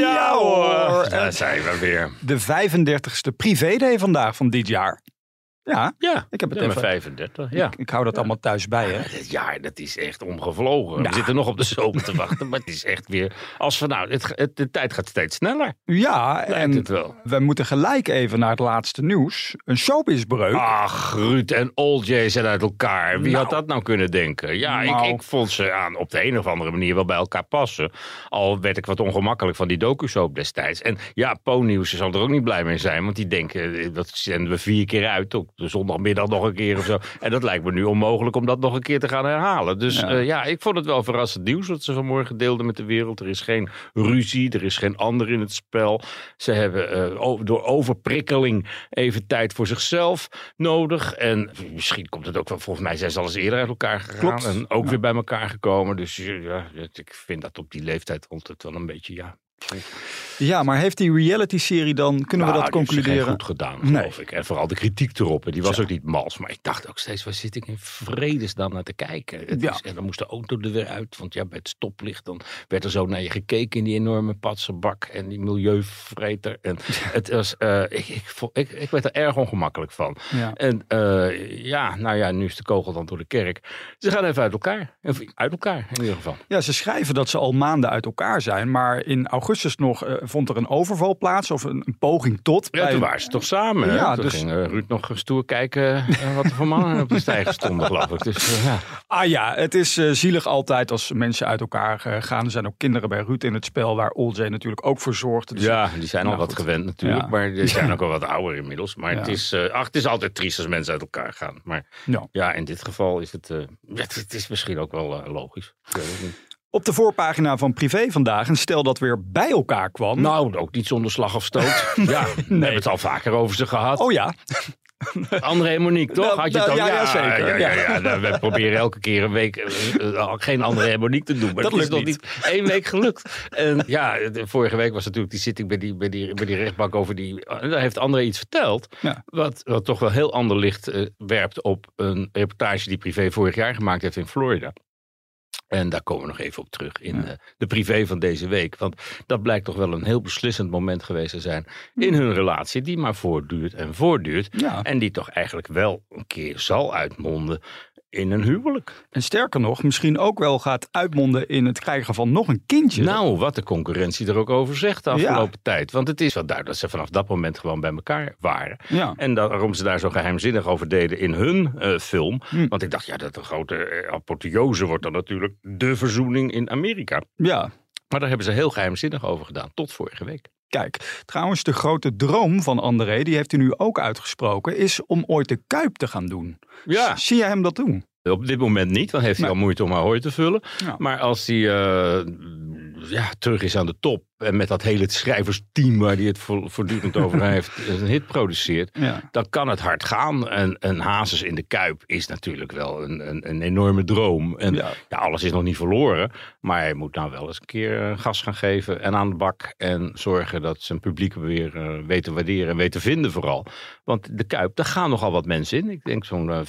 Ja hoor. Daar zijn we weer. De 35ste privéday vandaag van dit jaar. Ja, Ja, Ik heb het nummer even- 35. Ja. ik, ik hou dat allemaal thuis bij, hè. Jaar, dat is echt omgevlogen. Ja. We zitten nog op de zomer te wachten, maar het is echt weer... Als van nou, het, het- de tijd gaat steeds sneller. Ja, en het wel. we moeten gelijk even naar het laatste nieuws. Een showbizbreuk. Ach, Ruud en Oljay zijn uit elkaar. Wie Nou. had dat nou kunnen denken? Ja, Nou. ik, ik vond ze aan op de een of andere manier wel bij elkaar passen. Al werd ik wat ongemakkelijk van die docu-soap destijds. En ja, Po-nieuws zal er ook niet blij mee zijn. Want die denken, eh, dat zenden we vier keer uit. Op de zondagmiddag nog een keer of zo. En dat lijkt me nu onmogelijk om dat nog een keer te gaan herhalen. Dus Ja. ja, ja ik vond het wel verrassend nieuws wat ze vanmorgen deelden met de wereld. Er is geen ruzie, er is geen ander in het spel. Ze hebben eh, door overprikkeling even tijd voor zichzelf nodig. En misschien komt het ook wel, volgens mij zijn ze al eens eerder uit elkaar gegaan. Klopt. En ook Ja. weer bij elkaar gekomen. Dus ja, ik vind dat op die leeftijd altijd wel een beetje, ja. Ja, maar heeft die reality-serie dan, kunnen we Nou, dat die heeft ze geen concluderen? goed gedaan, Nee. geloof ik. En vooral de kritiek erop. En die was ook niet mals. Maar ik dacht ook steeds, waar zit ik in vredesnaam naar te kijken? Het Ja. is, en dan moest de auto er weer uit. Want ja, bij het stoplicht dan werd er zo naar je gekeken in die enorme patsenbak. En die milieuvreter. En het was, eh, ik, ik, ik, ik werd er erg ongemakkelijk van. Ja. En eh, ja, nou ja, nu is de kogel dan door de kerk. Ze gaan even uit elkaar. Of Uit elkaar, in ieder geval. Ja, ze schrijven dat ze al maanden uit elkaar zijn. Maar in augustus nog eh, vond er een overval plaats of een, een poging tot. Ja, bij- toen waren ze toch samen. hè? Ja, toen dus- ging eh, Ruud nog stoer kijken eh, wat er voor mannen op de stijger stonden, geloof ik. Dus ja. Ah ja, het is zielig altijd als mensen uit elkaar gaan. Er zijn ook kinderen bij Ruud in het spel waar Oljay natuurlijk ook voor zorgt. Dus ja, die zijn al Nou, wat goed. gewend natuurlijk. Ja. Maar die zijn ook al wat ouder inmiddels. Maar het, is, ach, het is altijd triest als mensen uit elkaar gaan. Maar Ja. ja, in dit geval is het, het, het is misschien ook wel logisch. Ik weet het niet. Op de voorpagina van Privé vandaag een stel dat weer bij elkaar kwam. Nou, ook niet zonder slag of stoot. Ja, we hebben het al vaker over ze gehad. Oh ja, André en Monique, toch? Nou, Had je het nou, al? ja, ja, zeker. Ja, ja, ja. Nou, we proberen elke keer een week eh, eh, geen André en Monique te doen. Maar Dat is nog niet één week gelukt. En ja, de vorige week was natuurlijk die zitting bij die, bij die, bij die rechtbank over die... eh, Daar heeft André iets verteld. Wat, wat toch wel heel ander licht werpt op een reportage die Privé vorig jaar gemaakt heeft in Florida. En daar komen we nog even op terug in Ja. de privé van deze week. Want dat blijkt toch wel een heel beslissend moment geweest te zijn in hun relatie. Die maar voortduurt en voortduurt. Ja. En die toch eigenlijk wel een keer zal uitmonden in een huwelijk. en sterker nog, misschien ook wel gaat uitmonden in het krijgen van nog een kindje. Nou, wat de concurrentie er ook over zegt de afgelopen tijd. Want het is wel duidelijk dat ze vanaf dat moment gewoon bij elkaar waren. Ja. En daarom ze daar zo geheimzinnig over deden in hun eh, film. Hm. Want ik dacht, ja, dat de grote eh, apotheose wordt dan natuurlijk de verzoening in Amerika. ja, Maar daar hebben ze heel geheimzinnig over gedaan, tot vorige week. kijk. Trouwens, de grote droom van André, die heeft hij nu ook uitgesproken, is om ooit de Kuip te gaan doen. Ja, Zie jij hem dat doen? op dit moment niet, want heeft hij Nee. al moeite om Ahoy te vullen. Ja. Maar als hij eh, ja, terug is aan de top en met dat hele schrijversteam waar hij het vo- voortdurend over heeft, een hit produceert, Ja. dan kan het hard gaan. En een Hazes in de Kuip is natuurlijk wel een, een, een enorme droom. En Ja. ja. alles is nog niet verloren, maar hij moet nou wel eens een keer eh, gas gaan geven en aan de bak en zorgen dat zijn publiek weer eh, weet te waarderen en weet te vinden vooral. Want de Kuip, daar gaan nogal wat mensen in. Ik denk zo'n eh,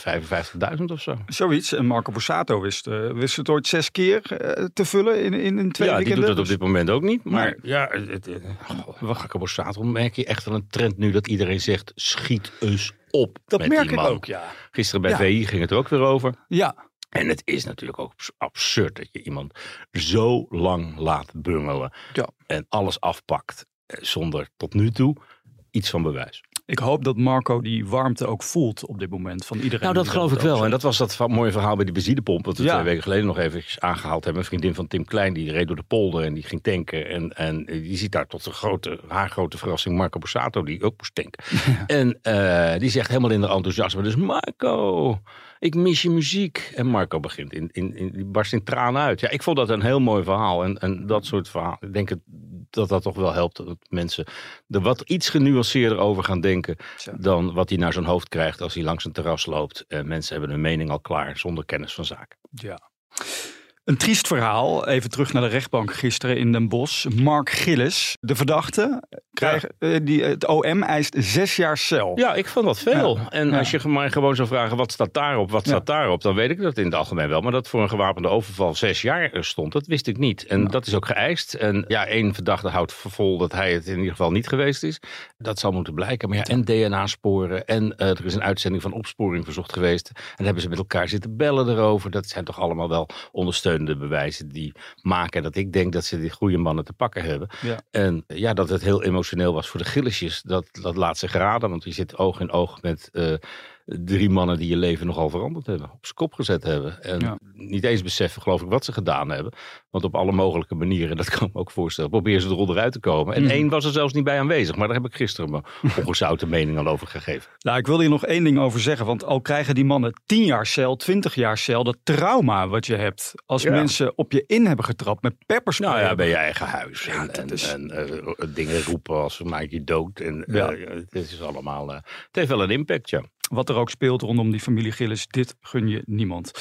55.000 of zo. Zoiets. En Marco Borsato wist, eh, wist het ooit zes keer eh, te vullen in, in, in twee ja, die weekenden. doet dat op dit moment ook niet. Maar. Ja, het, het, goh, Marco Borsato merk je echt wel een trend nu dat iedereen zegt schiet eens op Dat met merk die ik man. ook, ja. Gisteren bij Ja. VI ging het er ook weer over. Ja, En het is natuurlijk ook abs- absurd dat je iemand zo lang laat bungelen. Ja. En alles afpakt eh, zonder tot nu toe iets van bewijs. Ik hoop dat Marco die warmte ook voelt op dit moment van iedereen. Nou, dat geloof ik wel. En dat was dat mooie verhaal bij die benzinepomp. Wat we Ja. twee weken geleden nog even aangehaald hebben. Een vriendin van Tim Klein, die reed door de polder en die ging tanken. En, en die ziet daar tot een grote, haar grote verrassing Marco Borsato, die ook moest tanken. En eh, die zegt helemaal in de enthousiasme. Dus Marco, ik mis je muziek. En Marco begint in, in, in, die barst in tranen uit. Ja, ik vond dat een heel mooi verhaal. En, en dat soort verhalen. Ik denk dat dat toch wel helpt dat mensen er wat iets genuanceerder over gaan denken. denken Zo. dan wat hij naar zijn hoofd krijgt als hij langs een terras loopt. En mensen hebben hun mening al klaar zonder kennis van zaken. Ja. Een triest verhaal. Even terug naar de rechtbank gisteren in Den Bosch. Mark Gillis, de verdachte, eh, die, het OM eist zes jaar cel. Ja, ik vond dat veel. Ja. En Ja. als je mij gewoon zou vragen wat staat daarop, wat staat daarop, dan weet ik dat in het algemeen wel. Maar dat voor een gewapende overval zes jaar stond, dat wist ik niet. En dat is ook geëist. En ja, één verdachte houdt vol dat hij het in ieder geval niet geweest is. Dat zal moeten blijken. Maar ja, en DNA-sporen. En eh, er is een uitzending van opsporing verzocht geweest. En dan hebben ze met elkaar zitten bellen erover. Dat zijn toch allemaal wel ondersteunende bewijzen die maken dat ik denk dat ze die goede mannen te pakken hebben. En ja, dat het heel emotioneel was voor de Gillisjes, dat, dat laat zich raden. Want je zit oog in oog met eh, drie mannen die je leven nogal veranderd hebben. Op zijn kop gezet hebben. En Ja. niet eens beseffen, geloof ik, wat ze gedaan hebben. Want op alle mogelijke manieren, dat kan ik me ook voorstellen, proberen ze er onderuit te komen. En Mhm. één was er zelfs niet bij aanwezig. Maar daar heb ik gisteren mijn ongezouten mening al over gegeven. Nou, ik wil hier nog één ding over zeggen. Want al krijgen die mannen 10 jaar cel, 20 jaar cel, dat trauma wat je hebt als Ja. mensen op je in hebben getrapt met pepperspray. Nou ja, bij je eigen huis. Ja, en dat en, is- en eh, dingen roepen als maken je dood. En het is allemaal. eh, het heeft wel een impact, ja. Wat er ook speelt rondom die familie Gillis, dit gun je niemand.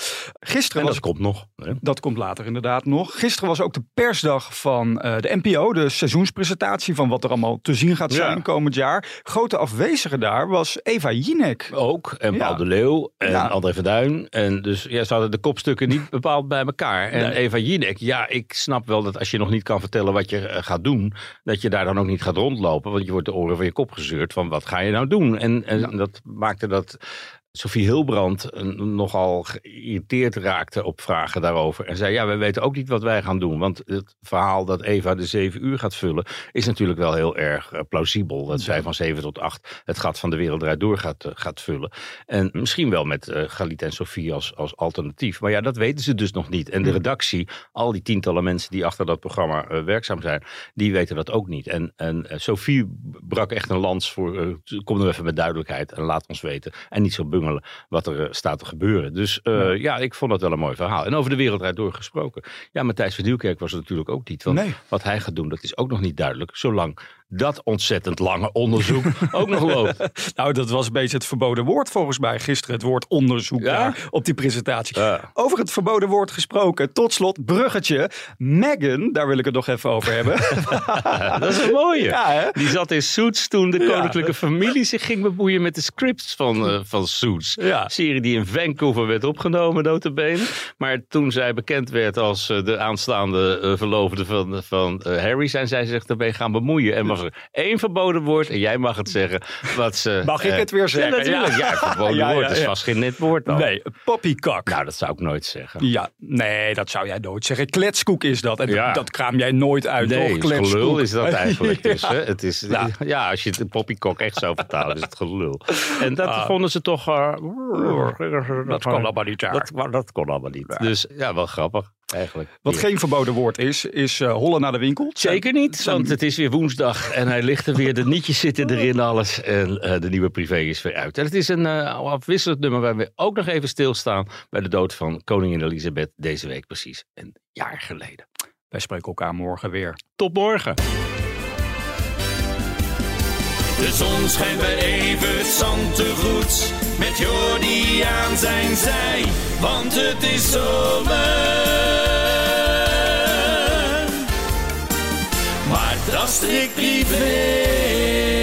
Gisteren En was dat komt nog. Hè? Dat komt later inderdaad nog. Gisteren was ook de persdag van eh, de NPO, de seizoenspresentatie van wat er allemaal te zien gaat Ja. zijn komend jaar. Grote afwezige daar was Eva Jinek. Ook. En Ja. Paul de Leeuw. En Ja. André Verduin. En dus ja, ze hadden de kopstukken niet bepaald bij elkaar. En Nee. Eva Jinek. Ja, ik snap wel dat als je nog niet kan vertellen wat je eh, gaat doen. Dat je daar dan ook niet gaat rondlopen. Want je wordt de oren van je kop gezeurd. Van wat ga je nou doen? En, en dat maakte dat... at Sophie Hilbrand eh, nogal geïrriteerd raakte op vragen daarover. En zei, ja, wij weten ook niet wat wij gaan doen. Want het verhaal dat Eva de zeven uur gaat vullen... is natuurlijk wel heel erg eh, plausibel. Dat zij van zeven tot acht het gat van de wereld eruit door gaat, eh, gaat vullen. En misschien wel met eh Galit en Sophie als, als alternatief. Maar ja, dat weten ze dus nog niet. En de redactie, al die tientallen mensen die achter dat programma werkzaam zijn... die weten dat ook niet. En, en Sophie brak echt een lans voor... eh, kom nu even met duidelijkheid en laat ons weten. En niet zo bungelen wat er eh, staat te gebeuren. Dus eh, Ja. ja. ik vond dat wel een mooi verhaal. En over de wereld eruit door gesproken. Ja, Matthijs van Nieuwkerk was het natuurlijk ook niet. Want Nee. wat hij gaat doen, dat is ook nog niet duidelijk. Zolang dat ontzettend lange onderzoek ook nog loopt. Nou, dat was een beetje het verboden woord volgens mij gisteren. Het woord onderzoek Ja? daar op die presentatie. Ja. Over het verboden woord gesproken. Tot slot, bruggetje. Meghan, daar wil ik het nog even over hebben. dat is een mooie. ja? Die zat in Suits toen de koninklijke familie zich ging bemoeien met de scripts van, eh, van Suits. Serie die in Vancouver werd opgenomen, notabene. Maar toen zij bekend werd als eh, de aanstaande eh, verloofde van, van Harry, zijn zij zich ermee gaan bemoeien. En er één verboden woord, en jij mag het zeggen. Wat ze, Mag ik eh, het weer zeggen? Ja, natuurlijk. Ja, verboden Ja, woord is vast geen net woord dan. Nee, poppykak. Nou, dat zou ik nooit zeggen. Ja, nee, dat zou jij nooit zeggen. Kletskoek is dat. En dat, dat kraam jij nooit uit, Nee, toch? het Kletskoek. gelul is dat eigenlijk dus. Hè? Het is, Nou. Ja, als je het poppykok echt zou vertalen, is het gelul. En dat Ah. vonden ze toch... eh, Dat kan allemaal niet daar. Dat, dat kon allemaal niet. Dus ja, wel grappig eigenlijk. Wat Ja. geen verboden woord is, is eh hollen naar de winkel. Zeker niet, want het is weer woensdag en hij ligt er weer. De nietjes zitten erin, alles. En eh, de nieuwe privé is weer uit. En het is een eh, afwisselend nummer waar we ook nog even stilstaan... bij de dood van koningin Elisabeth deze week precies een jaar geleden. Wij spreken elkaar morgen weer. Tot morgen. De zon schijnt bij Evert Zantegoed. Met Jordi aan zijn zij. Want het is zomer. Dat strikt privé.